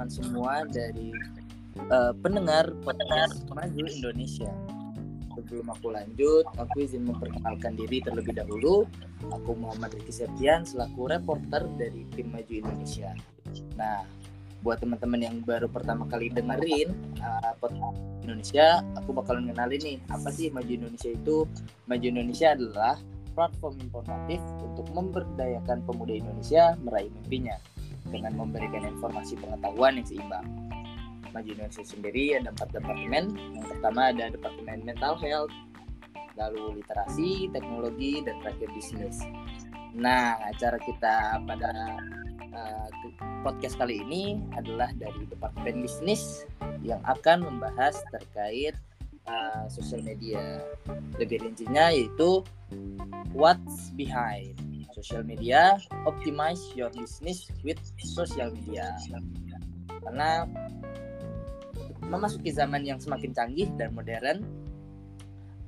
teman-teman semua dari uh, pendengar podcast Maju Indonesia. Sebelum aku lanjut, aku izin memperkenalkan diri terlebih dahulu. Aku Muhammad Riki Septian selaku reporter dari tim Maju Indonesia. Nah, buat teman-teman yang baru pertama kali dengerin uh, podcast Indonesia, aku bakal ngenalin nih apa sih Maju Indonesia itu. Maju Indonesia adalah platform informatif untuk memberdayakan pemuda Indonesia meraih mimpinya dengan memberikan informasi pengetahuan yang seimbang. Maju Indonesia sendiri ada empat departemen. Yang pertama ada departemen mental health, lalu literasi, teknologi, dan terakhir bisnis. Nah, acara kita pada uh, podcast kali ini adalah dari departemen bisnis yang akan membahas terkait uh, sosial media. Lebih rincinya yaitu what's behind social media, optimize your business with social media. Karena memasuki zaman yang semakin canggih dan modern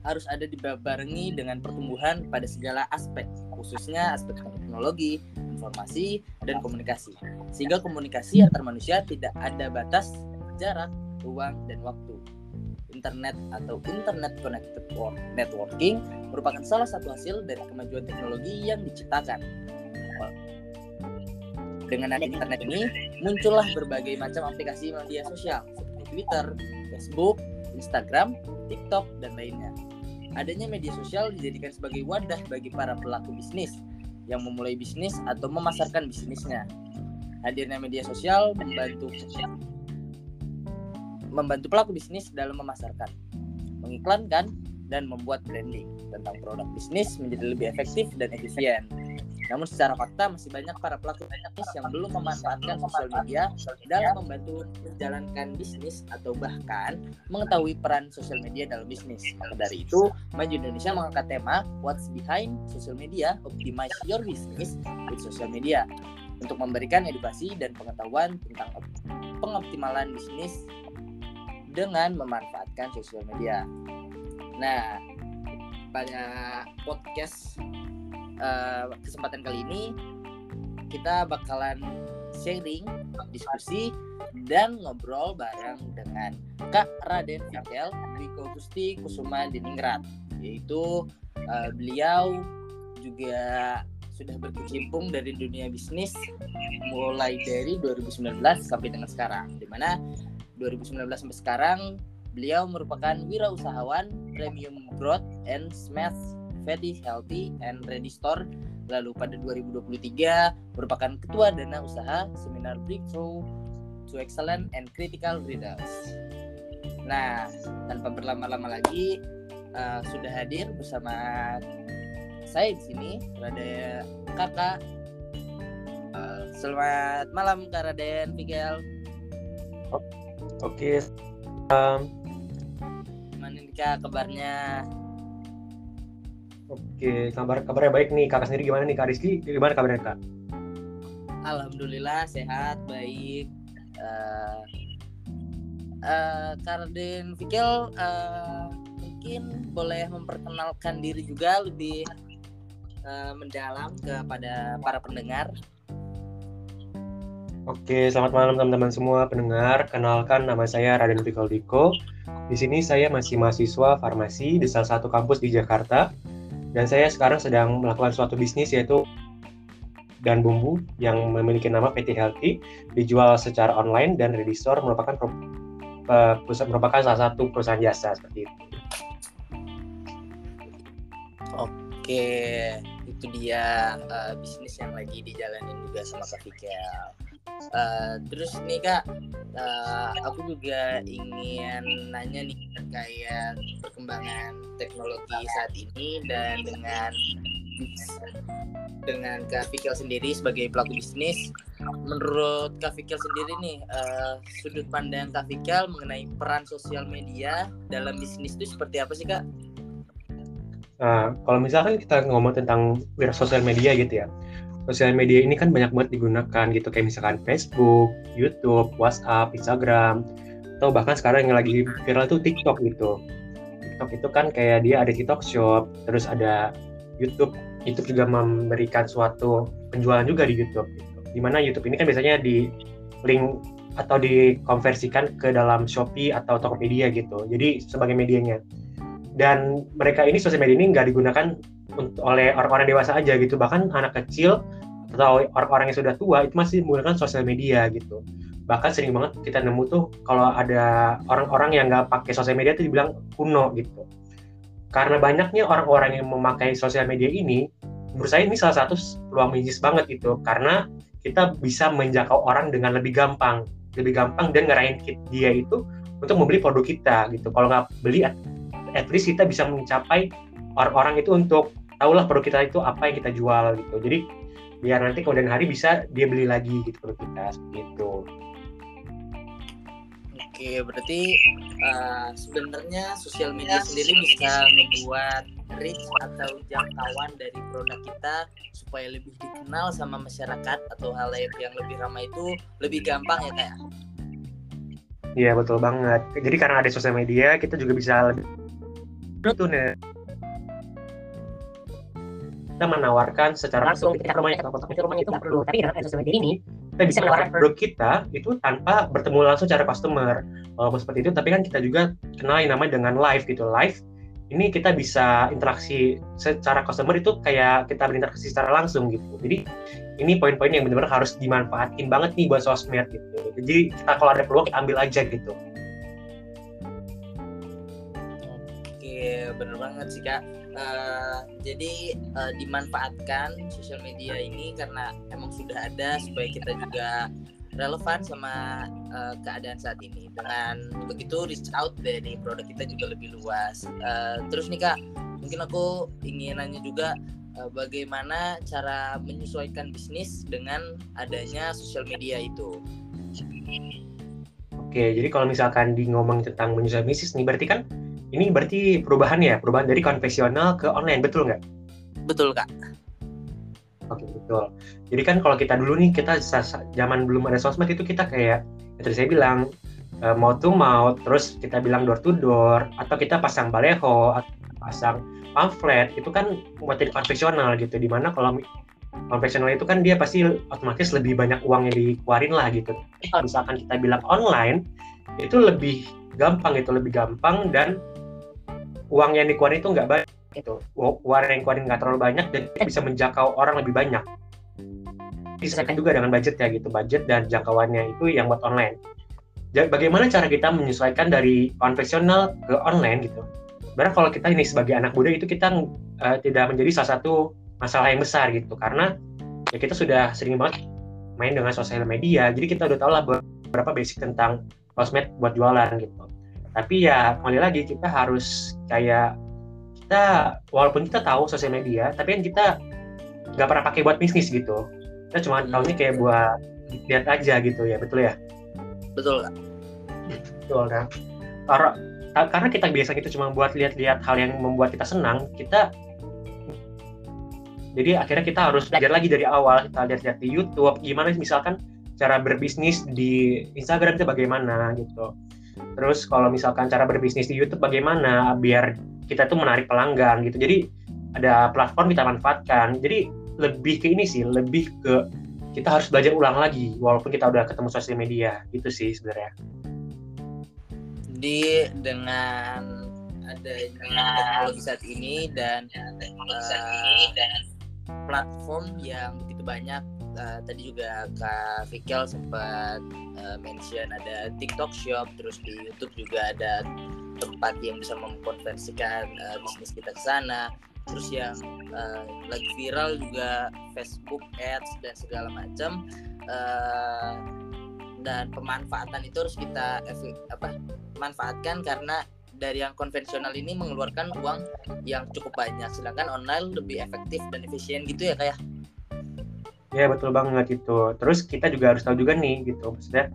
harus ada dibarengi dengan pertumbuhan pada segala aspek, khususnya aspek teknologi, informasi, dan komunikasi. Sehingga komunikasi antar manusia tidak ada batas, jarak, ruang, dan waktu. Internet atau Internet Connected Networking merupakan salah satu hasil dari kemajuan teknologi yang diciptakan. Dengan adanya internet ini, muncullah berbagai macam aplikasi media sosial seperti Twitter, Facebook, Instagram, TikTok, dan lainnya. Adanya media sosial dijadikan sebagai wadah bagi para pelaku bisnis yang memulai bisnis atau memasarkan bisnisnya. Hadirnya media sosial membantu membantu pelaku bisnis dalam memasarkan, mengiklankan, dan membuat branding tentang produk bisnis menjadi lebih efektif dan efisien. Namun secara fakta masih banyak para pelaku bisnis yang belum memanfaatkan sosial media dalam membantu menjalankan bisnis atau bahkan mengetahui peran sosial media dalam bisnis. Maka dari itu, Maju Indonesia mengangkat tema What's Behind Social Media, Optimize Your Business with Social Media untuk memberikan edukasi dan pengetahuan tentang pengoptimalan bisnis dengan memanfaatkan sosial media. Nah, pada podcast uh, kesempatan kali ini kita bakalan sharing, diskusi, dan ngobrol bareng dengan Kak Raden Fikel Wiko Gusti Kusuma Diningrat yaitu uh, beliau juga sudah berkecimpung dari dunia bisnis mulai dari 2019 sampai dengan sekarang di mana 2019 sampai sekarang beliau merupakan wirausahawan premium growth and smash Fatty Healthy and Ready Store. Lalu pada 2023 merupakan ketua dana usaha seminar Breakthrough to Excellent and Critical Readers. Nah, tanpa berlama-lama lagi uh, sudah hadir bersama saya di sini ada kakak. Uh, selamat malam Kak Raden Miguel. Oke. Okay. Um, Gimana nih Kak kabarnya? Oke, kabar kabarnya baik nih. Kakak sendiri gimana nih, Kak Rizky? Gimana kabarnya, Kak? Alhamdulillah sehat, baik. Uh, uh, Karden Fikil uh, mungkin boleh memperkenalkan diri juga lebih uh, mendalam kepada para pendengar. Oke, selamat malam teman-teman semua pendengar. Kenalkan nama saya Raden Fikol Diko. Di sini saya masih mahasiswa farmasi di salah satu kampus di Jakarta dan saya sekarang sedang melakukan suatu bisnis yaitu dan bumbu yang memiliki nama PT Healthy dijual secara online dan Ready Store merupakan uh, merupakan salah satu perusahaan jasa seperti itu. Oke, itu dia uh, bisnis yang lagi dijalanin juga sama Kak Fikel. Uh, terus nih kak, uh, aku juga ingin nanya nih terkait perkembangan teknologi saat ini dan dengan dengan Kak Fikil sendiri sebagai pelaku bisnis, menurut Kak Fikil sendiri nih uh, sudut pandang Kak Fikil mengenai peran sosial media dalam bisnis itu seperti apa sih kak? Nah, kalau misalkan kita ngomong tentang wira sosial media gitu ya, sosial media ini kan banyak banget digunakan gitu kayak misalkan Facebook, YouTube, WhatsApp, Instagram, atau bahkan sekarang yang lagi viral tuh TikTok gitu. TikTok itu kan kayak dia ada TikTok Shop, terus ada YouTube. YouTube juga memberikan suatu penjualan juga di YouTube. Gitu. Di mana YouTube ini kan biasanya di link atau dikonversikan ke dalam Shopee atau Tokopedia gitu. Jadi sebagai medianya. Dan mereka ini sosial media ini nggak digunakan oleh orang-orang dewasa aja gitu. Bahkan anak kecil atau orang-orang yang sudah tua itu masih menggunakan sosial media gitu. Bahkan sering banget kita nemu tuh kalau ada orang-orang yang nggak pakai sosial media itu dibilang kuno gitu. Karena banyaknya orang-orang yang memakai sosial media ini, menurut saya ini salah satu peluang bisnis banget gitu. Karena kita bisa menjangkau orang dengan lebih gampang lebih gampang dan ngerahin dia itu untuk membeli produk kita gitu kalau nggak beli at least kita bisa mencapai orang-orang itu untuk tahulah produk kita itu apa yang kita jual gitu jadi biar nanti kemudian hari bisa dia beli lagi gitu produk kita gitu Oke, berarti uh, sebenarnya sosial media sendiri bisa membuat reach atau jangkauan dari produk kita supaya lebih dikenal sama masyarakat atau hal lain yang lebih ramai itu lebih gampang ya kayak. Iya betul banget. Jadi karena ada sosial media kita juga bisa lebih itu nih kita menawarkan secara langsung kita rumahnya. atau ke rumahnya itu nggak perlu. Tapi dengan sosial media ini kita bisa menawarkan. produk kita itu tanpa bertemu langsung secara customer. Walaupun seperti itu tapi kan kita juga kenal yang namanya dengan live gitu. Live ini kita bisa interaksi secara customer itu kayak kita berinteraksi secara langsung gitu. Jadi ini poin-poin yang benar-benar harus dimanfaatin banget nih buat sosmed gitu. Jadi kita kalau ada peluang ambil aja gitu. Oke, bener banget sih kak. Uh, jadi uh, dimanfaatkan sosial media ini karena emang sudah ada supaya kita juga relevan sama uh, keadaan saat ini. Dengan begitu reach out dari produk kita juga lebih luas. Uh, terus nih kak, mungkin aku ingin nanya juga uh, bagaimana cara menyesuaikan bisnis dengan adanya sosial media itu. Oke, jadi kalau misalkan di ngomong tentang menyesuaikan bisnis nih, berarti kan ini berarti perubahan ya, perubahan dari konvensional ke online, betul nggak? Betul kak. Oke betul. Jadi kan kalau kita dulu nih kita zaman belum ada sosmed itu kita kayak ya tadi saya bilang e, mau tuh mau terus kita bilang door to door atau kita pasang baleho atau pasang pamflet itu kan materi konvensional gitu di mana kalau konvensional itu kan dia pasti otomatis lebih banyak uang yang dikeluarin lah gitu. Kalau misalkan kita bilang online itu lebih gampang itu lebih gampang dan uang yang dikeluarin itu nggak banyak itu uang yang dikeluarin nggak terlalu banyak dan kita bisa menjangkau orang lebih banyak. Disesuaikan juga dengan budget ya gitu budget dan jangkauannya itu yang buat online. Bagaimana cara kita menyesuaikan dari konvensional ke online gitu? Karena kalau kita ini sebagai anak muda itu kita uh, tidak menjadi salah satu masalah yang besar gitu. Karena ya kita sudah sering banget main dengan sosial media jadi kita udah tahu lah beberapa basic tentang sosmed buat jualan gitu tapi ya kembali lagi kita harus kayak kita walaupun kita tahu sosial media tapi kan kita nggak pernah pakai buat bisnis gitu. Kita cuma hmm. tahunya kayak buat lihat aja gitu ya betul ya? Betul. Kak betul kan? Karena karena kita biasa gitu cuma buat lihat-lihat hal yang membuat kita senang kita jadi akhirnya kita harus belajar lagi dari awal kita lihat-lihat di YouTube gimana misalkan cara berbisnis di Instagram itu bagaimana gitu Terus kalau misalkan cara berbisnis di YouTube bagaimana biar kita tuh menarik pelanggan gitu. Jadi ada platform kita manfaatkan. Jadi lebih ke ini sih, lebih ke kita harus belajar ulang lagi walaupun kita udah ketemu sosial media gitu sih sebenarnya. Jadi dengan adanya teknologi saat ini dan teknologi saat ini dan platform yang begitu banyak uh, tadi juga Kak Fikel sempat uh, mention ada TikTok Shop terus di YouTube juga ada tempat yang bisa mengkonversikan uh, bisnis kita ke sana. Terus yang uh, lagi viral juga Facebook Ads dan segala macam. Uh, dan pemanfaatan itu harus kita apa manfaatkan karena dari yang konvensional ini mengeluarkan uang yang cukup banyak. Sedangkan online lebih efektif dan efisien gitu ya kayak ya betul banget itu terus kita juga harus tahu juga nih gitu maksudnya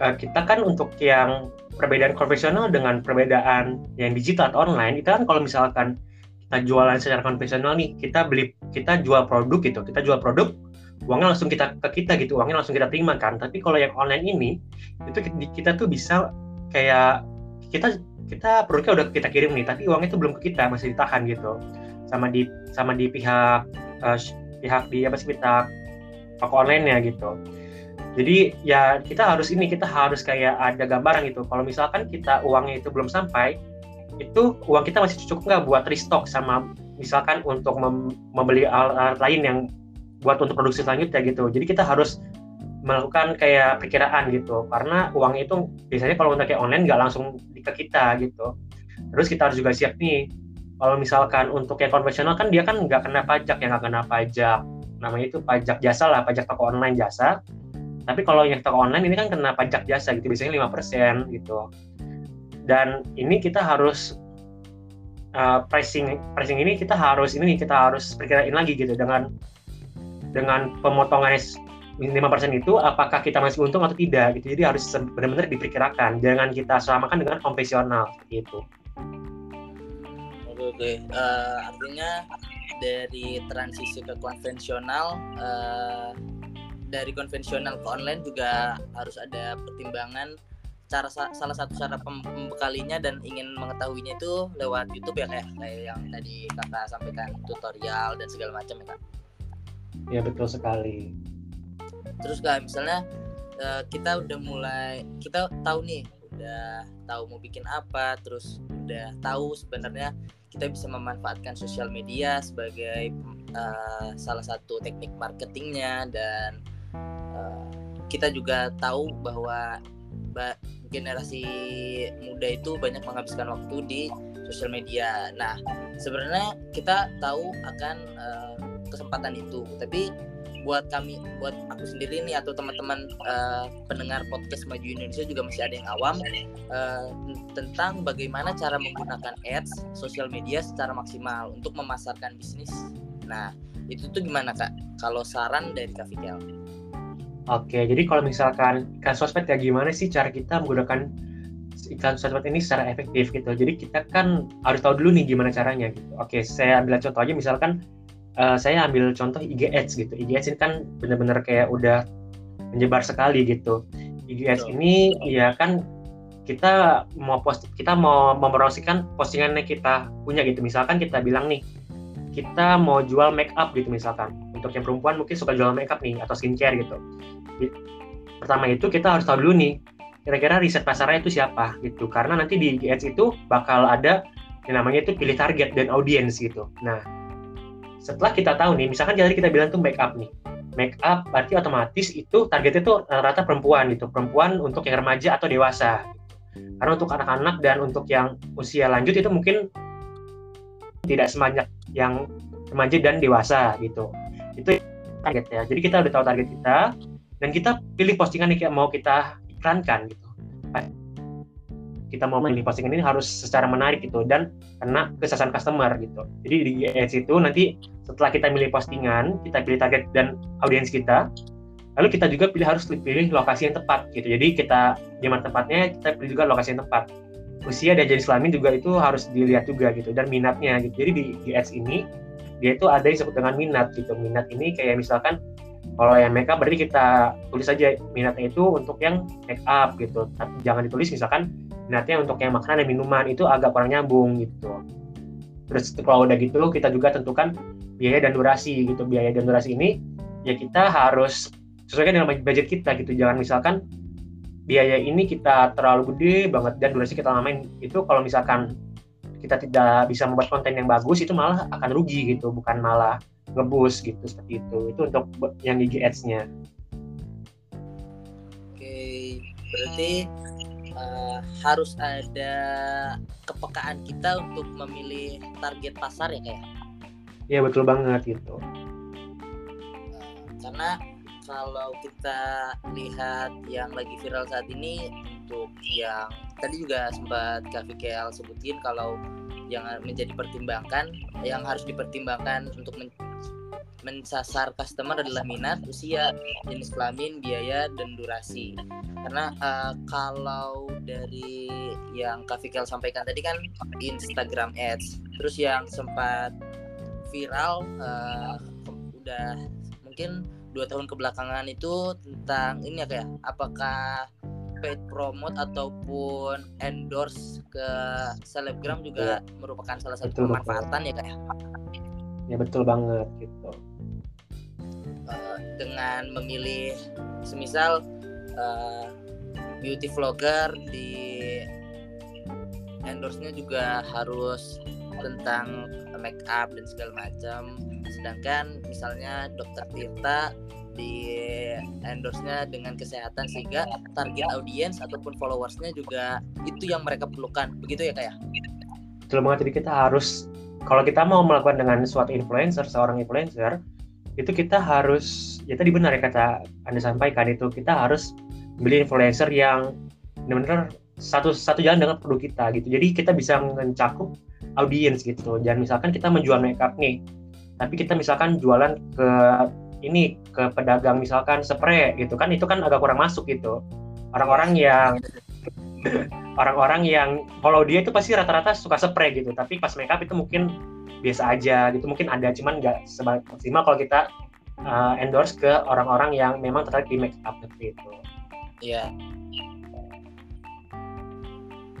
uh, kita kan untuk yang perbedaan konvensional dengan perbedaan yang digital atau online itu kan kalau misalkan kita jualan secara konvensional nih kita beli kita jual produk gitu kita jual produk uangnya langsung kita ke kita gitu uangnya langsung kita terima kan. Tapi kalau yang online ini itu kita, tuh bisa kayak kita kita produknya udah kita kirim nih tapi uangnya itu belum ke kita masih ditahan gitu. Sama di sama di pihak uh, pihak di apa sih pihak toko online ya gitu Jadi ya kita harus ini kita harus kayak ada gambaran gitu. Kalau misalkan kita uangnya itu belum sampai, itu uang kita masih cukup nggak buat restock sama misalkan untuk mem membeli alat-alat lain yang buat untuk produksi selanjutnya gitu. Jadi kita harus melakukan kayak perkiraan gitu karena uang itu biasanya kalau untuk kayak online nggak langsung ke kita gitu terus kita harus juga siap nih kalau misalkan untuk kayak konvensional kan dia kan nggak kena pajak ya nggak kena pajak. Namanya itu pajak jasa lah pajak toko online jasa. Tapi kalau yang toko online ini kan kena pajak jasa gitu biasanya lima persen gitu. Dan ini kita harus uh, pricing pricing ini kita harus ini kita harus perkirain lagi gitu dengan dengan pemotongan lima persen itu apakah kita masih untung atau tidak gitu. Jadi harus benar-benar diperkirakan jangan kita samakan dengan konvensional gitu oke uh, artinya dari transisi ke konvensional uh, dari konvensional ke online juga harus ada pertimbangan. Cara salah satu cara pembekalinya dan ingin mengetahuinya itu lewat YouTube ya kayak kayak yang tadi kakak sampaikan tutorial dan segala macam ya kak. Ya betul sekali. Terus kayak misalnya uh, kita udah mulai kita tahu nih udah tahu mau bikin apa terus udah tahu sebenarnya kita bisa memanfaatkan sosial media sebagai uh, salah satu teknik marketingnya dan uh, kita juga tahu bahwa generasi muda itu banyak menghabiskan waktu di sosial media. Nah, sebenarnya kita tahu akan uh, kesempatan itu, tapi buat kami buat aku sendiri nih atau teman-teman uh, pendengar podcast maju Indonesia juga masih ada yang awam uh, tentang bagaimana cara menggunakan ads sosial media secara maksimal untuk memasarkan bisnis. Nah itu tuh gimana kak? Kalau saran dari Kak Fikel? Oke, jadi kalau misalkan iklan sosmed ya gimana sih cara kita menggunakan iklan sosmed ini secara efektif gitu. Jadi kita kan harus tahu dulu nih gimana caranya gitu. Oke, saya ambil contoh aja misalkan uh, saya ambil contoh IG Ads gitu. IG Ads ini kan benar-benar kayak udah menyebar sekali gitu. IG Ads oh. ini ya kan kita mau post kita mau mempromosikan postingannya kita punya gitu. Misalkan kita bilang nih kita mau jual make up gitu misalkan. Untuk yang perempuan mungkin suka jual make up nih atau skincare gitu. Pertama itu kita harus tahu dulu nih kira-kira riset pasarnya itu siapa gitu. Karena nanti di IG Ads itu bakal ada yang namanya itu pilih target dan audiens gitu. Nah, setelah kita tahu nih misalkan tadi kita bilang tuh make up nih. Make up berarti otomatis itu targetnya tuh rata-rata perempuan gitu. Perempuan untuk yang remaja atau dewasa. Karena untuk anak-anak dan untuk yang usia lanjut itu mungkin tidak sebanyak yang remaja dan dewasa gitu. Itu target ya jadi kita udah tahu target kita dan kita pilih postingan yang mau kita iklankan gitu kita mau pilih postingan ini harus secara menarik gitu dan kena kesasaran customer gitu. Jadi di ads itu nanti setelah kita milih postingan, kita pilih target dan audiens kita, lalu kita juga pilih harus pilih lokasi yang tepat gitu. Jadi kita zaman tempatnya kita pilih juga lokasi yang tepat. Usia dan jenis kelamin juga itu harus dilihat juga gitu dan minatnya gitu. Jadi di, di ads ini dia itu ada yang disebut dengan minat gitu. Minat ini kayak misalkan kalau yang make up berarti kita tulis saja minatnya itu untuk yang make up gitu. Jangan ditulis misalkan minatnya untuk yang makanan dan minuman itu agak kurang nyambung gitu. Terus kalau udah gitu kita juga tentukan biaya dan durasi gitu. Biaya dan durasi ini ya kita harus sesuaikan dengan budget kita gitu. Jangan misalkan biaya ini kita terlalu gede banget dan durasi kita lamain. Itu kalau misalkan kita tidak bisa membuat konten yang bagus itu malah akan rugi gitu. Bukan malah ngebus gitu seperti itu. Itu untuk yang di ads-nya. Oke berarti uh, harus ada kepekaan kita untuk memilih target pasar ya kayak Iya betul banget gitu. Uh, karena kalau kita lihat yang lagi viral saat ini untuk yang tadi juga sempat Kak Vikel sebutin kalau yang menjadi pertimbangkan yang harus dipertimbangkan untuk men mensasar customer adalah minat, usia, jenis kelamin, biaya, dan durasi. Karena uh, kalau dari yang Kak Fikel sampaikan tadi kan Instagram Ads, terus yang sempat viral uh, udah mungkin dua tahun kebelakangan itu tentang ini ya kayak apakah paid promote ataupun endorse ke selebgram juga ya. merupakan salah satu pemanfaatan ya kayak ya betul banget gitu. Dengan memilih semisal uh, beauty vlogger di endorse-nya juga harus tentang make up dan segala macam. Sedangkan misalnya dokter Tirta di endorse-nya dengan kesehatan sehingga target audiens ataupun followersnya juga itu yang mereka perlukan. Begitu ya kayak ya? betul banget. Jadi kita harus kalau kita mau melakukan dengan suatu influencer seorang influencer itu kita harus ya tadi benar ya kata anda sampaikan itu kita harus beli influencer yang benar-benar satu satu jalan dengan produk kita gitu. Jadi kita bisa mencakup audiens gitu. Dan misalkan kita menjual makeup nih tapi kita misalkan jualan ke ini ke pedagang misalkan spray gitu kan itu kan agak kurang masuk gitu. Orang-orang yang orang-orang yang kalau dia itu pasti rata-rata suka spray gitu tapi pas makeup itu mungkin biasa aja gitu mungkin ada cuman nggak maksimal kalau kita uh, endorse ke orang-orang yang memang tertarik di makeup seperti itu. Iya.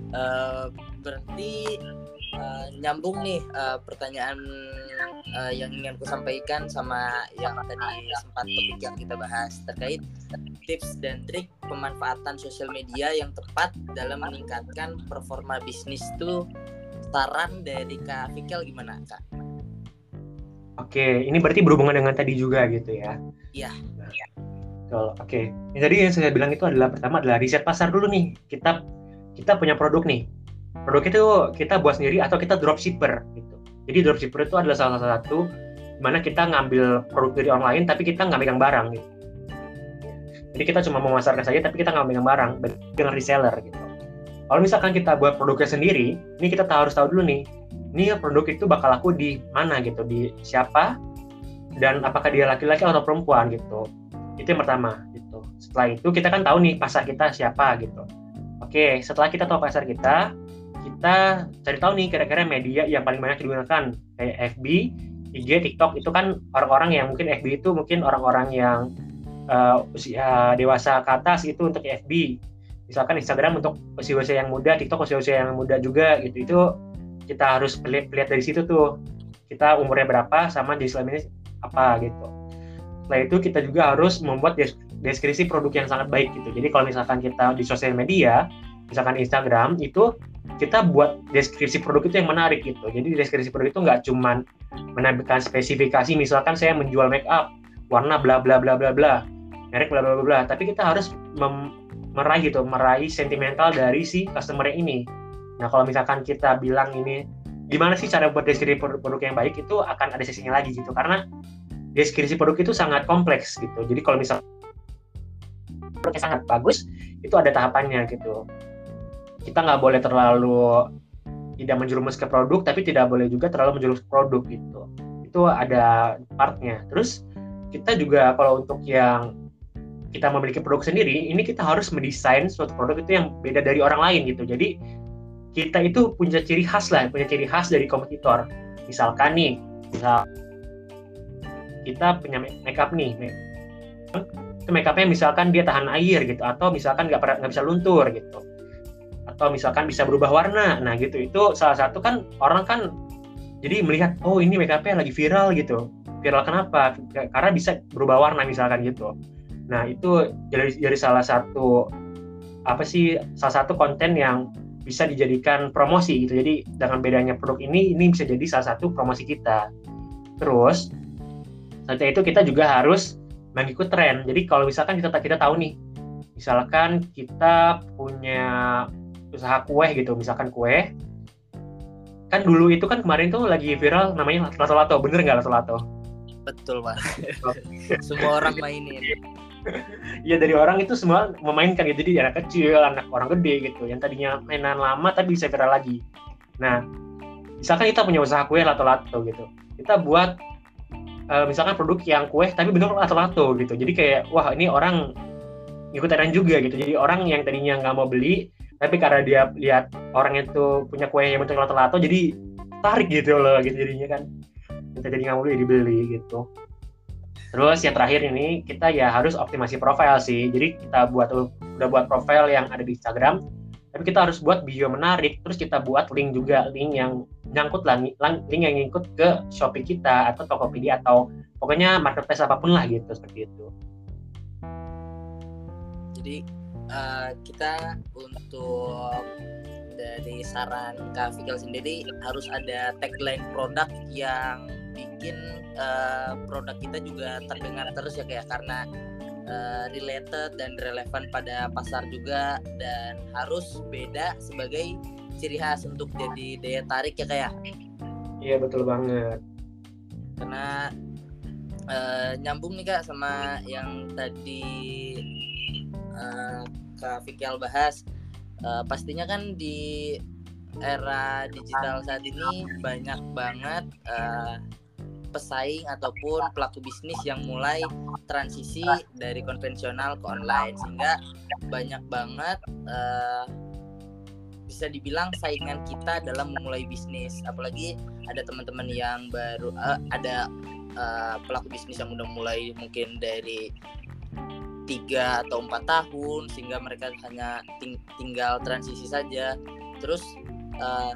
Uh, berarti uh, nyambung nih uh, pertanyaan uh, yang ingin aku sampaikan sama yang tadi sempat topik yang kita bahas terkait tips dan trik pemanfaatan sosial media yang tepat dalam meningkatkan performa bisnis tuh saran dari Kak Fikel gimana Kak? Oke, ini berarti berhubungan dengan tadi juga gitu ya? Iya. Nah, oke. Yang tadi yang saya bilang itu adalah pertama adalah riset pasar dulu nih. Kita kita punya produk nih produk itu kita buat sendiri atau kita dropshipper gitu. Jadi dropshipper itu adalah salah satu mana kita ngambil produk dari orang lain tapi kita nggak megang barang gitu. Jadi kita cuma memasarkan saja tapi kita nggak megang barang dengan reseller gitu. Kalau misalkan kita buat produknya sendiri, ini kita harus tahu dulu nih, ini produk itu bakal laku di mana gitu, di siapa, dan apakah dia laki-laki atau perempuan gitu. Itu yang pertama gitu. Setelah itu kita kan tahu nih pasar kita siapa gitu. Oke, setelah kita tahu pasar kita, kita cari tahu nih kira-kira media yang paling banyak digunakan kayak FB, IG, TikTok itu kan orang-orang yang mungkin FB itu mungkin orang-orang yang uh, usia dewasa ke atas itu untuk FB. Misalkan Instagram untuk usia-usia yang muda, TikTok usia-usia yang muda juga gitu. Itu kita harus lihat dari situ tuh. Kita umurnya berapa sama jenis apa gitu. Setelah itu kita juga harus membuat deskripsi produk yang sangat baik gitu. Jadi kalau misalkan kita di sosial media, misalkan Instagram itu kita buat deskripsi produk itu yang menarik gitu. Jadi deskripsi produk itu nggak cuma menampilkan spesifikasi, misalkan saya menjual make up warna bla bla bla bla bla, merek bla bla bla bla, tapi kita harus meraih gitu, meraih sentimental dari si customer ini. Nah kalau misalkan kita bilang ini gimana sih cara buat deskripsi produk, produk yang baik itu akan ada sesinya lagi gitu karena deskripsi produk itu sangat kompleks gitu. Jadi kalau misal produknya sangat bagus itu ada tahapannya gitu kita nggak boleh terlalu tidak menjerumus ke produk tapi tidak boleh juga terlalu menjerumus ke produk gitu. Itu ada partnya. Terus kita juga kalau untuk yang kita memiliki produk sendiri ini kita harus mendesain suatu produk itu yang beda dari orang lain gitu. Jadi kita itu punya ciri khas lah punya ciri khas dari kompetitor. Misalkan nih misal kita punya makeup nih itu makeupnya misalkan dia tahan air gitu atau misalkan nggak nggak bisa luntur gitu atau misalkan bisa berubah warna. Nah gitu. Itu salah satu kan orang kan jadi melihat oh ini make upnya lagi viral gitu. Viral kenapa? Karena bisa berubah warna misalkan gitu. Nah itu jadi jadi salah satu apa sih salah satu konten yang bisa dijadikan promosi gitu. Jadi dengan bedanya produk ini ini bisa jadi salah satu promosi kita. Terus setelah itu kita juga harus mengikut tren. Jadi kalau misalkan kita kita tahu nih misalkan kita punya usaha kue gitu misalkan kue kan dulu itu kan kemarin tuh lagi viral namanya lato-lato bener nggak lato-lato? Betul pak. Semua orang mainin. Iya dari orang itu semua memainkan gitu. Jadi anak kecil anak orang gede gitu. Yang tadinya mainan lama tapi bisa viral lagi. Nah misalkan kita punya usaha kue lato-lato gitu. Kita buat uh, misalkan produk yang kue tapi bener lato-lato gitu. Jadi kayak wah ini orang ikut tren juga gitu. Jadi orang yang tadinya nggak mau beli tapi karena dia lihat orang itu punya kue yang bentuk lato-lato jadi tarik gitu loh gitu jadinya kan. Kita jadi nggak mau dibeli gitu. Terus yang terakhir ini kita ya harus optimasi profil sih. Jadi kita buat udah buat profil yang ada di Instagram tapi kita harus buat video menarik terus kita buat link juga link yang nyangkut lah link yang ngikut ke Shopee kita atau Tokopedia atau pokoknya marketplace apa pun lah gitu seperti itu. Jadi uh, kita untuk dari saran Kak Fikal sendiri harus ada tagline produk yang bikin uh, produk kita juga terdengar terus ya kayak karena uh, related dan relevan pada pasar juga dan harus beda sebagai ciri khas untuk jadi daya tarik ya kayak iya betul banget. Karena uh, nyambung nih kak sama yang tadi uh, kak bahas uh, pastinya kan di era digital saat ini banyak banget uh, pesaing ataupun pelaku bisnis yang mulai transisi dari konvensional ke online sehingga banyak banget uh, bisa dibilang saingan kita dalam memulai bisnis. Apalagi ada teman-teman yang baru uh, ada uh, pelaku bisnis yang udah mulai mungkin dari tiga atau empat tahun sehingga mereka hanya ting tinggal transisi saja terus uh,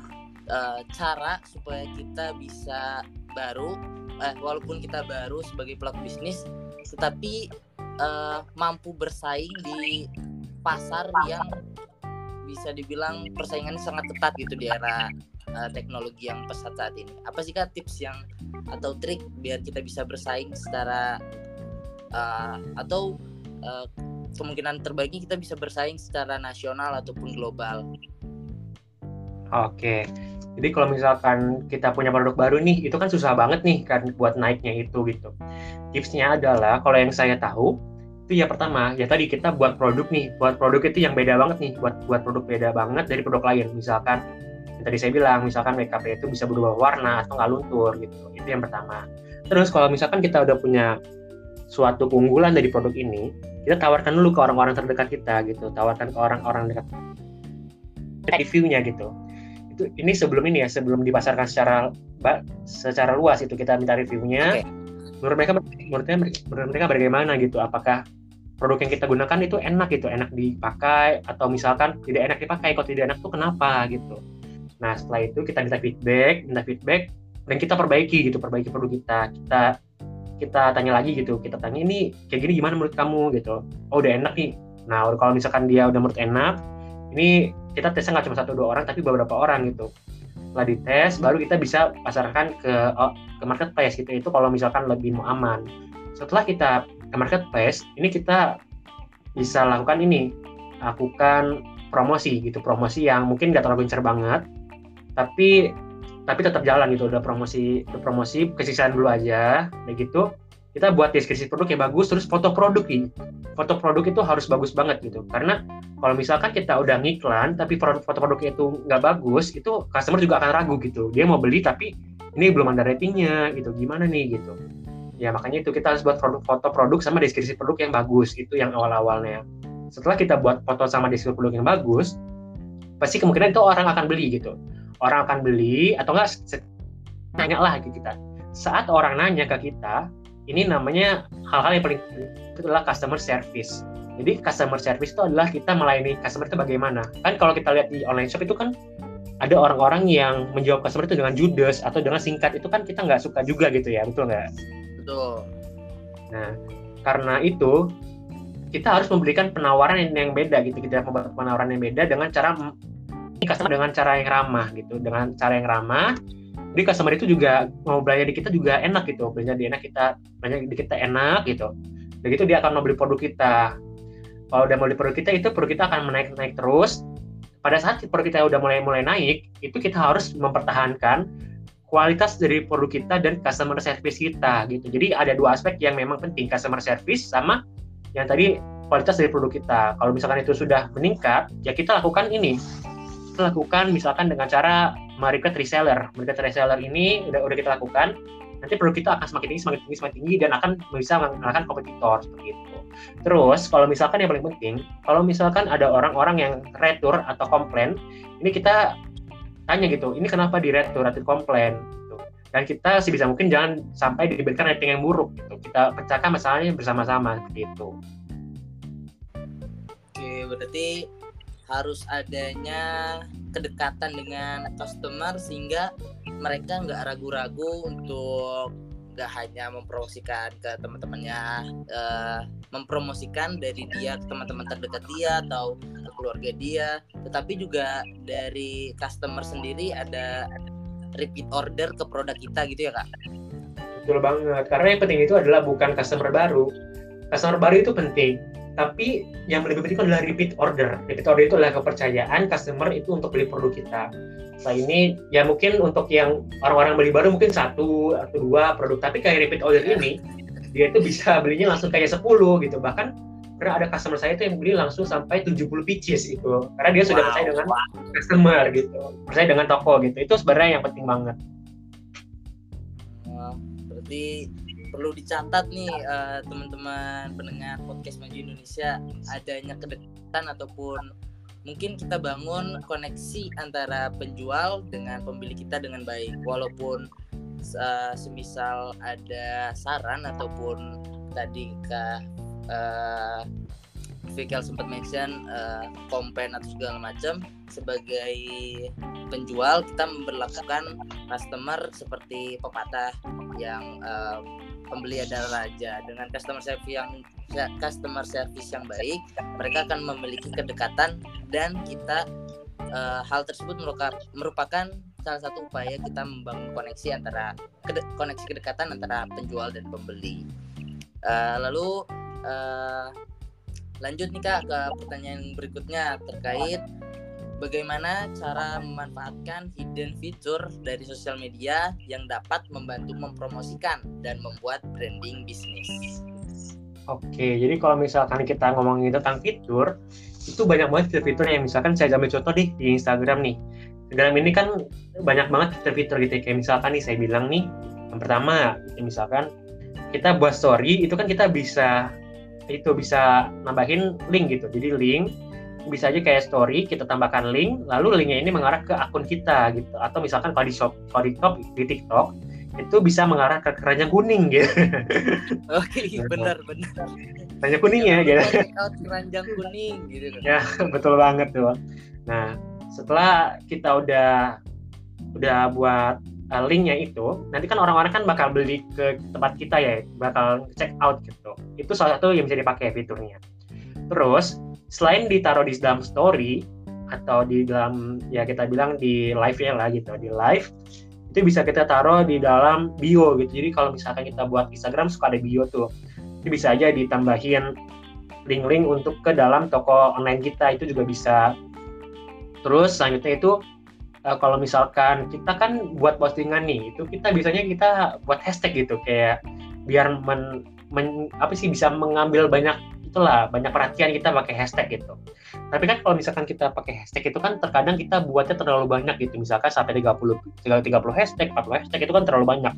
uh, cara supaya kita bisa baru eh, walaupun kita baru sebagai pelaku bisnis tetapi uh, mampu bersaing di pasar yang bisa dibilang persaingannya sangat ketat gitu di era uh, teknologi yang pesat saat ini. Apa sih kak tips yang atau trik biar kita bisa bersaing secara uh, atau uh, kemungkinan terbaiknya kita bisa bersaing secara nasional ataupun global. Oke. Jadi kalau misalkan kita punya produk baru nih, itu kan susah banget nih kan buat naiknya itu gitu. Tipsnya adalah kalau yang saya tahu itu ya pertama ya tadi kita buat produk nih, buat produk itu yang beda banget nih, buat buat produk beda banget dari produk lain. Misalkan yang tadi saya bilang, misalkan makeup itu bisa berubah warna atau nggak luntur gitu. Itu yang pertama. Terus kalau misalkan kita udah punya suatu keunggulan dari produk ini, kita tawarkan dulu ke orang-orang terdekat kita gitu, tawarkan ke orang-orang dekat reviewnya gitu. Itu ini sebelum ini ya, sebelum dipasarkan secara secara luas itu kita minta reviewnya. Okay. Menurut mereka menurut mereka, menurut mereka bagaimana gitu? Apakah produk yang kita gunakan itu enak gitu, enak dipakai atau misalkan tidak enak dipakai, kalau tidak enak tuh kenapa gitu. Nah setelah itu kita minta feedback, minta feedback dan kita perbaiki gitu, perbaiki produk kita. Kita kita tanya lagi gitu kita tanya ini kayak gini gimana menurut kamu? Gitu. Oh udah enak nih. Nah kalau misalkan dia udah menurut enak ini kita tesnya nggak cuma satu dua orang tapi beberapa orang gitu. Setelah dites baru kita bisa pasarkan ke oh, ke marketplace gitu. Itu kalau misalkan lebih mau aman. Setelah kita ke marketplace ini kita bisa lakukan ini lakukan promosi gitu. Promosi yang mungkin nggak terlalu gencar banget tapi tapi tetap jalan gitu udah promosi udah promosi kesisaan dulu aja kayak gitu. Kita buat deskripsi produk yang bagus terus foto produk ini. Foto produk itu harus bagus banget gitu. Karena kalau misalkan kita udah ngiklan tapi foto produknya itu nggak bagus itu customer juga akan ragu gitu. Dia mau beli tapi ini belum ada ratingnya gitu. Gimana nih gitu? Ya makanya itu kita harus buat foto produk sama deskripsi produk yang bagus. Itu yang awal-awalnya. Setelah kita buat foto sama deskripsi produk yang bagus pasti kemungkinan itu orang akan beli gitu orang akan beli atau enggak nanya lah ke kita. Saat orang nanya ke kita ini namanya hal-hal yang paling itu adalah customer service. Jadi customer service itu adalah kita melayani customer itu bagaimana. Kan kalau kita lihat di online shop itu kan ada orang-orang yang menjawab customer itu dengan judes atau dengan singkat itu kan kita nggak suka juga gitu ya betul nggak? Betul. Nah karena itu kita harus memberikan penawaran yang beda gitu kita membuat penawaran yang beda dengan cara customer dengan cara yang ramah gitu. Dengan cara yang ramah jadi customer itu juga mau belanja di kita juga enak gitu. Belanja di enak kita belanja di kita enak gitu. Begitu dia akan mau beli produk kita. Kalau udah mau beli produk kita itu produk kita akan menaik naik terus. Pada saat produk kita udah mulai mulai naik itu kita harus mempertahankan kualitas dari produk kita dan customer service kita gitu. Jadi ada dua aspek yang memang penting customer service sama yang tadi kualitas dari produk kita. Kalau misalkan itu sudah meningkat ya kita lakukan ini lakukan misalkan dengan cara merekrut reseller. Merekrut reseller ini udah udah kita lakukan. Nanti produk kita akan semakin tinggi, semakin tinggi, semakin tinggi dan akan bisa mengalahkan kompetitor seperti itu. Terus kalau misalkan yang paling penting, kalau misalkan ada orang-orang yang retur atau komplain, ini kita tanya gitu, ini kenapa di retur atau komplain? Gitu. Dan kita sebisa mungkin jangan sampai diberikan rating yang buruk gitu. Kita pecahkan masalahnya bersama-sama gitu. Oke, berarti harus adanya kedekatan dengan customer sehingga mereka nggak ragu-ragu untuk nggak hanya mempromosikan ke teman-temannya uh, mempromosikan dari dia ke teman-teman terdekat dia atau ke keluarga dia. Tetapi juga dari customer sendiri ada repeat order ke produk kita gitu ya kak? Betul banget. Karena yang penting itu adalah bukan customer baru. Customer baru itu penting tapi yang lebih penting adalah repeat order. Repeat order itu adalah kepercayaan customer itu untuk beli produk kita. Nah ini ya mungkin untuk yang orang-orang beli baru mungkin satu atau dua produk, tapi kayak repeat order ini dia itu bisa belinya langsung kayak 10 gitu. Bahkan pernah ada customer saya itu yang beli langsung sampai 70 pieces itu. Karena dia sudah wow, percaya dengan wow. customer gitu, percaya dengan toko gitu. Itu sebenarnya yang penting banget. berarti perlu dicatat nih uh, teman-teman pendengar podcast Maju Indonesia adanya kedekatan ataupun mungkin kita bangun koneksi antara penjual dengan pembeli kita dengan baik. Walaupun uh, semisal ada saran ataupun tadi ke uh, Vikel sempat mention uh, atau segala macam sebagai penjual kita memperlakukan customer seperti pepatah yang uh, pembeli adalah raja. Dengan customer service yang customer service yang baik mereka akan memiliki kedekatan dan kita uh, hal tersebut merupakan salah satu upaya kita membangun koneksi antara kede, koneksi kedekatan antara penjual dan pembeli. Uh, lalu uh, lanjut nih kak ke pertanyaan berikutnya terkait bagaimana cara memanfaatkan hidden feature dari sosial media yang dapat membantu mempromosikan dan membuat branding bisnis. Oke, jadi kalau misalkan kita ngomongin tentang fitur, itu banyak banget fitur-fitur yang misalkan saya ambil contoh di Instagram nih. Instagram ini kan banyak banget fitur-fitur gitu kayak misalkan nih saya bilang nih, yang pertama misalkan kita buat story itu kan kita bisa itu bisa nambahin link gitu. Jadi link bisa aja kayak story kita tambahkan link lalu linknya ini mengarah ke akun kita gitu atau misalkan kalau di shop kalau di TikTok di TikTok itu bisa mengarah ke keranjang kuning gitu. Oke, okay, benar benar. Keranjang kuningnya gitu. keranjang kuning gitu. Ya, betul banget tuh. Nah, setelah kita udah udah buat uh, linknya itu, nanti kan orang-orang kan bakal beli ke tempat kita ya, bakal check out gitu. Itu salah satu yang bisa dipakai fiturnya. Terus selain ditaruh di dalam story atau di dalam ya kita bilang di live ya lah gitu di live itu bisa kita taruh di dalam bio gitu. Jadi kalau misalkan kita buat Instagram suka ada bio tuh. Itu bisa aja ditambahin link-link untuk ke dalam toko online kita itu juga bisa. Terus selanjutnya itu uh, kalau misalkan kita kan buat postingan nih itu kita biasanya kita buat hashtag gitu kayak biar men, men apa sih bisa mengambil banyak itulah banyak perhatian kita pakai hashtag gitu. Tapi kan kalau misalkan kita pakai hashtag itu kan terkadang kita buatnya terlalu banyak gitu. Misalkan sampai 30 30 hashtag, 40 hashtag itu kan terlalu banyak.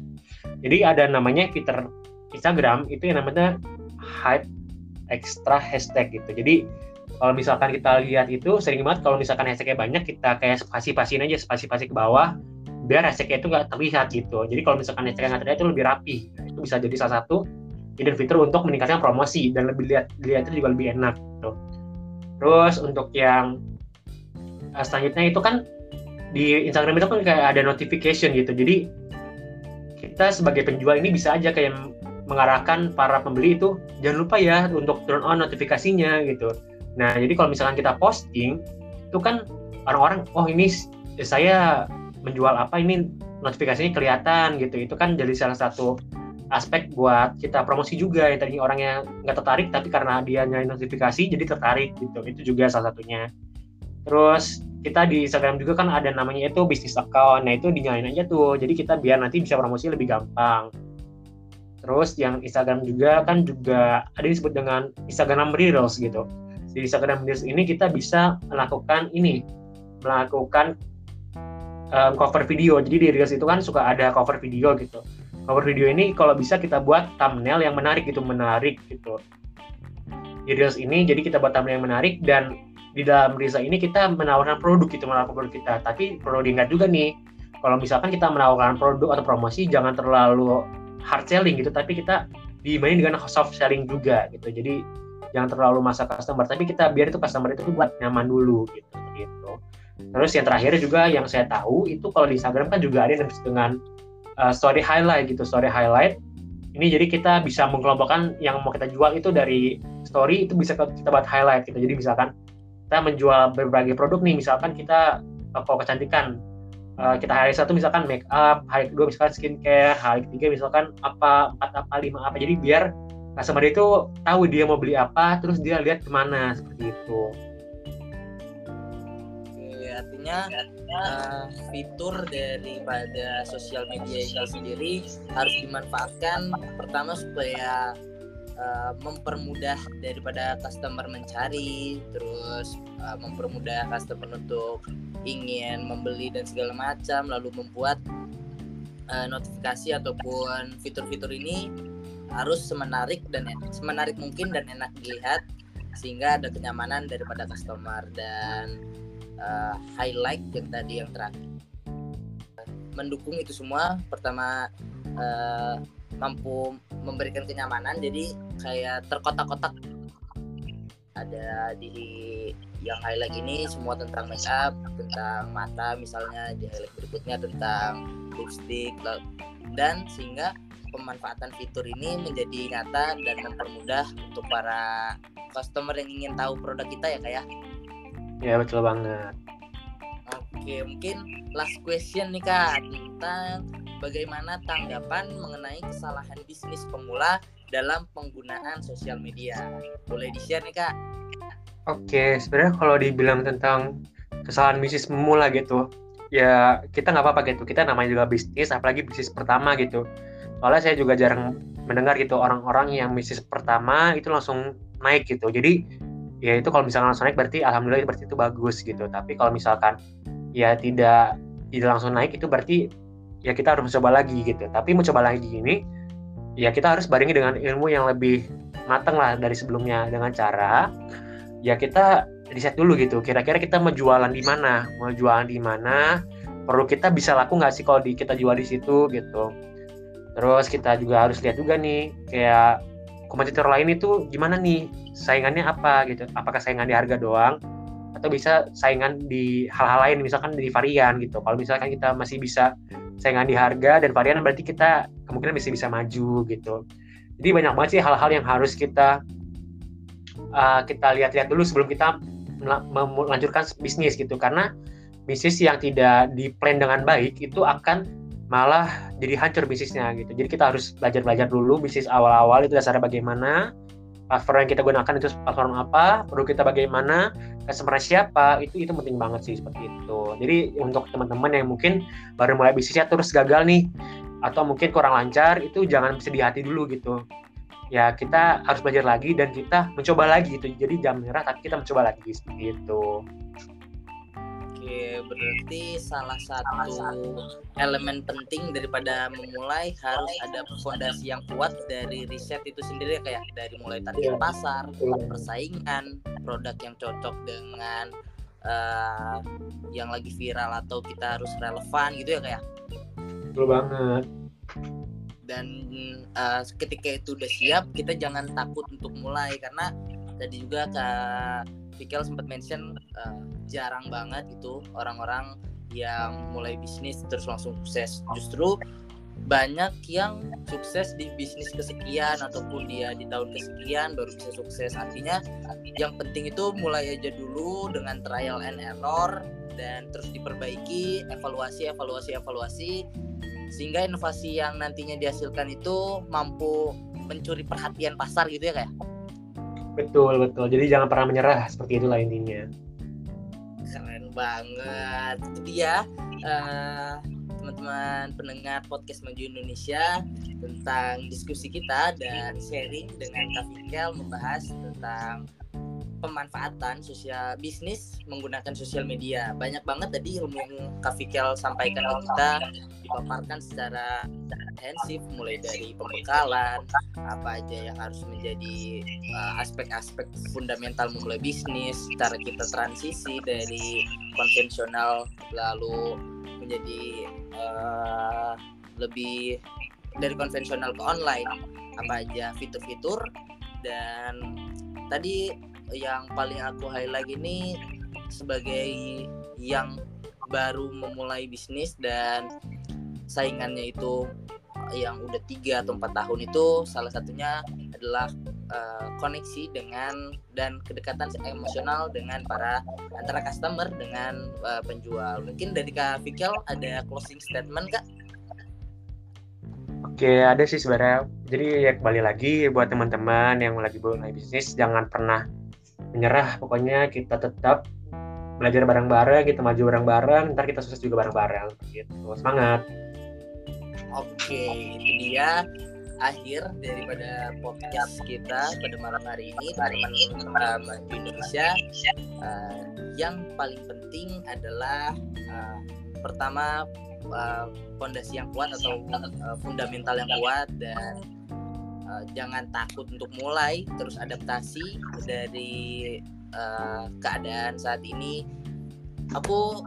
Jadi ada namanya fitur Instagram itu yang namanya hype extra hashtag gitu. Jadi kalau misalkan kita lihat itu sering banget kalau misalkan hashtagnya banyak kita kayak spasi-spasiin aja spasi-spasi ke bawah biar hashtagnya itu nggak terlihat gitu. Jadi kalau misalkan hashtagnya nggak terlihat itu lebih rapi. Itu bisa jadi salah satu hidden fitur untuk meningkatkan promosi dan lebih lihat dilihatnya juga lebih enak gitu. Terus untuk yang uh, selanjutnya itu kan di Instagram itu kan kayak ada notification gitu. Jadi kita sebagai penjual ini bisa aja kayak mengarahkan para pembeli itu jangan lupa ya untuk turn on notifikasinya gitu. Nah, jadi kalau misalkan kita posting itu kan orang-orang oh ini saya menjual apa ini notifikasinya kelihatan gitu. Itu kan jadi salah satu aspek buat kita promosi juga yang tadi orangnya nggak tertarik tapi karena dia nyari notifikasi jadi tertarik gitu. Itu juga salah satunya. Terus kita di Instagram juga kan ada namanya itu bisnis account. Nah itu dinyalain aja tuh. Jadi kita biar nanti bisa promosi lebih gampang. Terus yang Instagram juga kan juga ada disebut dengan Instagram Reels gitu. Di Instagram Reels ini kita bisa melakukan ini melakukan um, cover video. Jadi di Reels itu kan suka ada cover video gitu cover video ini kalau bisa kita buat thumbnail yang menarik gitu menarik gitu. Di reels ini jadi kita buat thumbnail yang menarik dan di dalam reels ini kita menawarkan produk gitu menawarkan produk kita. Tapi perlu diingat juga nih kalau misalkan kita menawarkan produk atau promosi jangan terlalu hard selling gitu tapi kita dimainin dengan soft selling juga gitu. Jadi jangan terlalu masa customer tapi kita biar itu customer itu buat nyaman dulu gitu gitu. Terus yang terakhir juga yang saya tahu itu kalau di Instagram kan juga ada yang dengan uh, story highlight gitu story highlight. Ini jadi kita bisa mengkelompokkan yang mau kita jual itu dari story itu bisa kita buat highlight gitu. Jadi misalkan kita menjual berbagai produk nih misalkan kita toko kecantikan. Uh, kita hari satu misalkan make up hari kedua misalkan skincare hari ketiga misalkan apa empat apa lima apa. Jadi biar customer itu tahu dia mau beli apa terus dia lihat ke mana seperti itu artinya uh, fitur daripada sosial media itu sendiri harus dimanfaatkan pertama supaya uh, mempermudah daripada customer mencari terus uh, mempermudah customer untuk ingin membeli dan segala macam lalu membuat uh, notifikasi ataupun fitur-fitur ini harus semenarik dan semenarik mungkin dan enak dilihat sehingga ada kenyamanan daripada customer. Dan uh, highlight yang tadi yang terakhir mendukung itu semua. Pertama uh, mampu memberikan kenyamanan jadi kayak terkotak-kotak. Ada di yang highlight ini semua tentang make up tentang mata misalnya di highlight berikutnya tentang lipstick dan sehingga pemanfaatan fitur ini menjadi nyata dan mempermudah untuk para customer yang ingin tahu produk kita ya kayak Ya betul banget. Oke, mungkin last question nih kak tentang bagaimana tanggapan mengenai kesalahan bisnis pemula dalam penggunaan sosial media. Boleh di-share nih kak? Oke, sebenarnya kalau dibilang tentang kesalahan bisnis pemula gitu, ya kita nggak apa-apa gitu. Kita namanya juga bisnis, apalagi bisnis pertama gitu. Soalnya saya juga jarang mendengar gitu orang-orang yang bisnis pertama itu langsung naik gitu. Jadi ya itu kalau misalkan langsung naik berarti alhamdulillah berarti itu bagus gitu. Tapi kalau misalkan ya tidak tidak langsung naik itu berarti ya kita harus mencoba lagi gitu. Tapi mencoba lagi ini ya kita harus barengi dengan ilmu yang lebih matang lah dari sebelumnya. Dengan cara ya kita riset dulu gitu. Kira-kira kita mau jualan di mana? Mau jualan di mana? Perlu kita bisa laku nggak sih kalau di kita jual di situ gitu? Terus kita juga harus lihat juga nih kayak kompetitor lain itu gimana nih? Saingannya apa gitu? Apakah saingan di harga doang? Atau bisa saingan di hal-hal lain misalkan di varian gitu. Kalau misalkan kita masih bisa saingan di harga dan varian berarti kita kemungkinan masih bisa maju gitu. Jadi banyak banget sih hal-hal yang harus kita uh, kita lihat-lihat dulu sebelum kita melanjutkan bisnis gitu. Karena bisnis yang tidak di plan dengan baik itu akan malah jadi hancur bisnisnya gitu. Jadi kita harus belajar-belajar dulu bisnis awal-awal itu dasarnya bagaimana, platform yang kita gunakan itu platform apa, produk kita bagaimana, customer siapa, itu itu penting banget sih seperti itu. Jadi untuk teman-teman yang mungkin baru mulai bisnisnya terus gagal nih, atau mungkin kurang lancar, itu jangan sedih hati dulu gitu. Ya kita harus belajar lagi dan kita mencoba lagi gitu. Jadi jam merah tapi kita mencoba lagi seperti itu. Oke, berarti salah satu elemen penting daripada memulai harus ada fondasi yang kuat dari riset itu sendiri kayak dari mulai target iya. pasar, persaingan, produk yang cocok dengan uh, yang lagi viral atau kita harus relevan gitu ya kayak. Betul banget. Dan uh, ketika itu udah siap, kita jangan takut untuk mulai karena tadi juga kak Vikel sempat mention uh, jarang banget itu orang-orang yang mulai bisnis terus langsung sukses. Justru banyak yang sukses di bisnis kesekian ataupun dia di tahun kesekian baru bisa sukses. Artinya yang penting itu mulai aja dulu dengan trial and error dan terus diperbaiki, evaluasi, evaluasi, evaluasi sehingga inovasi yang nantinya dihasilkan itu mampu mencuri perhatian pasar gitu ya kayak. Betul, betul. Jadi jangan pernah menyerah seperti itulah intinya. Keren banget. Itu dia uh, teman-teman pendengar podcast Maju Indonesia tentang diskusi kita dan sharing dengan Kak membahas tentang pemanfaatan sosial bisnis menggunakan sosial media. Banyak banget tadi ilmu yang sampaikan ke kita dipaparkan secara komprehensif mulai dari pembekalan apa aja yang harus menjadi uh, aspek-aspek uh, fundamental memulai bisnis, cara kita transisi dari konvensional lalu menjadi uh, lebih dari konvensional ke online apa aja fitur-fitur dan tadi yang paling aku highlight ini sebagai yang baru memulai bisnis dan saingannya itu yang udah tiga atau empat tahun itu salah satunya adalah uh, koneksi dengan dan kedekatan emosional dengan para antara customer dengan uh, penjual. Mungkin dari Kak Fikel ada closing statement Kak? Oke, ada sih sebenarnya. Jadi ya kembali lagi buat teman-teman yang lagi mulai bisnis, jangan pernah menyerah. Pokoknya kita tetap belajar bareng-bareng, kita maju bareng-bareng, ntar kita sukses juga bareng-bareng. Gitu. Semangat. Oke, itu dia akhir daripada podcast kita pada malam hari ini teman-teman uh, Indonesia uh, yang paling penting adalah uh, pertama fondasi uh, yang kuat atau uh, fundamental yang kuat dan uh, jangan takut untuk mulai terus adaptasi dari uh, keadaan saat ini aku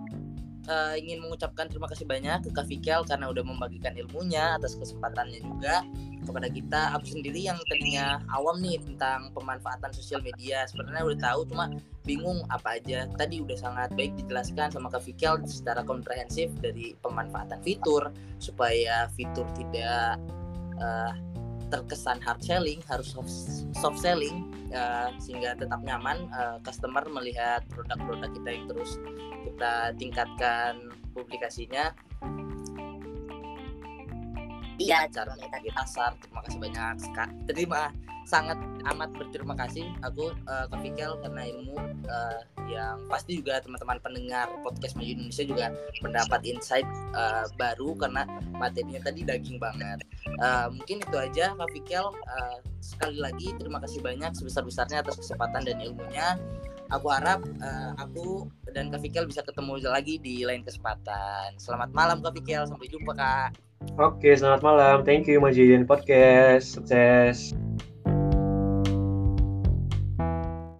uh, ingin mengucapkan terima kasih banyak ke Kak Fikel karena udah membagikan ilmunya atas kesempatannya juga kepada kita. Aku sendiri yang tadinya awam nih tentang pemanfaatan sosial media, sebenarnya udah tahu cuma bingung apa aja. Tadi udah sangat baik dijelaskan sama Kak Fikel secara komprehensif dari pemanfaatan fitur supaya fitur tidak uh, terkesan hard selling harus soft, soft selling uh, sehingga tetap nyaman uh, customer melihat produk-produk kita yang terus kita tingkatkan publikasinya iya cara kita di pasar terima kasih banyak terima sangat amat berterima kasih aku uh, ke Fikel karena ilmu uh, yang pasti juga teman-teman pendengar podcast Maju Indonesia juga mendapat insight uh, baru karena materinya tadi daging banget. Uh, mungkin itu aja Kak Fikel. Uh, sekali lagi terima kasih banyak sebesar-besarnya atas kesempatan dan ilmunya. Aku harap uh, aku dan Kak Fikel bisa ketemu lagi di lain kesempatan. Selamat malam Kak Fikel, sampai jumpa Kak. Oke, selamat malam. Thank you Majidin Podcast. Sukses.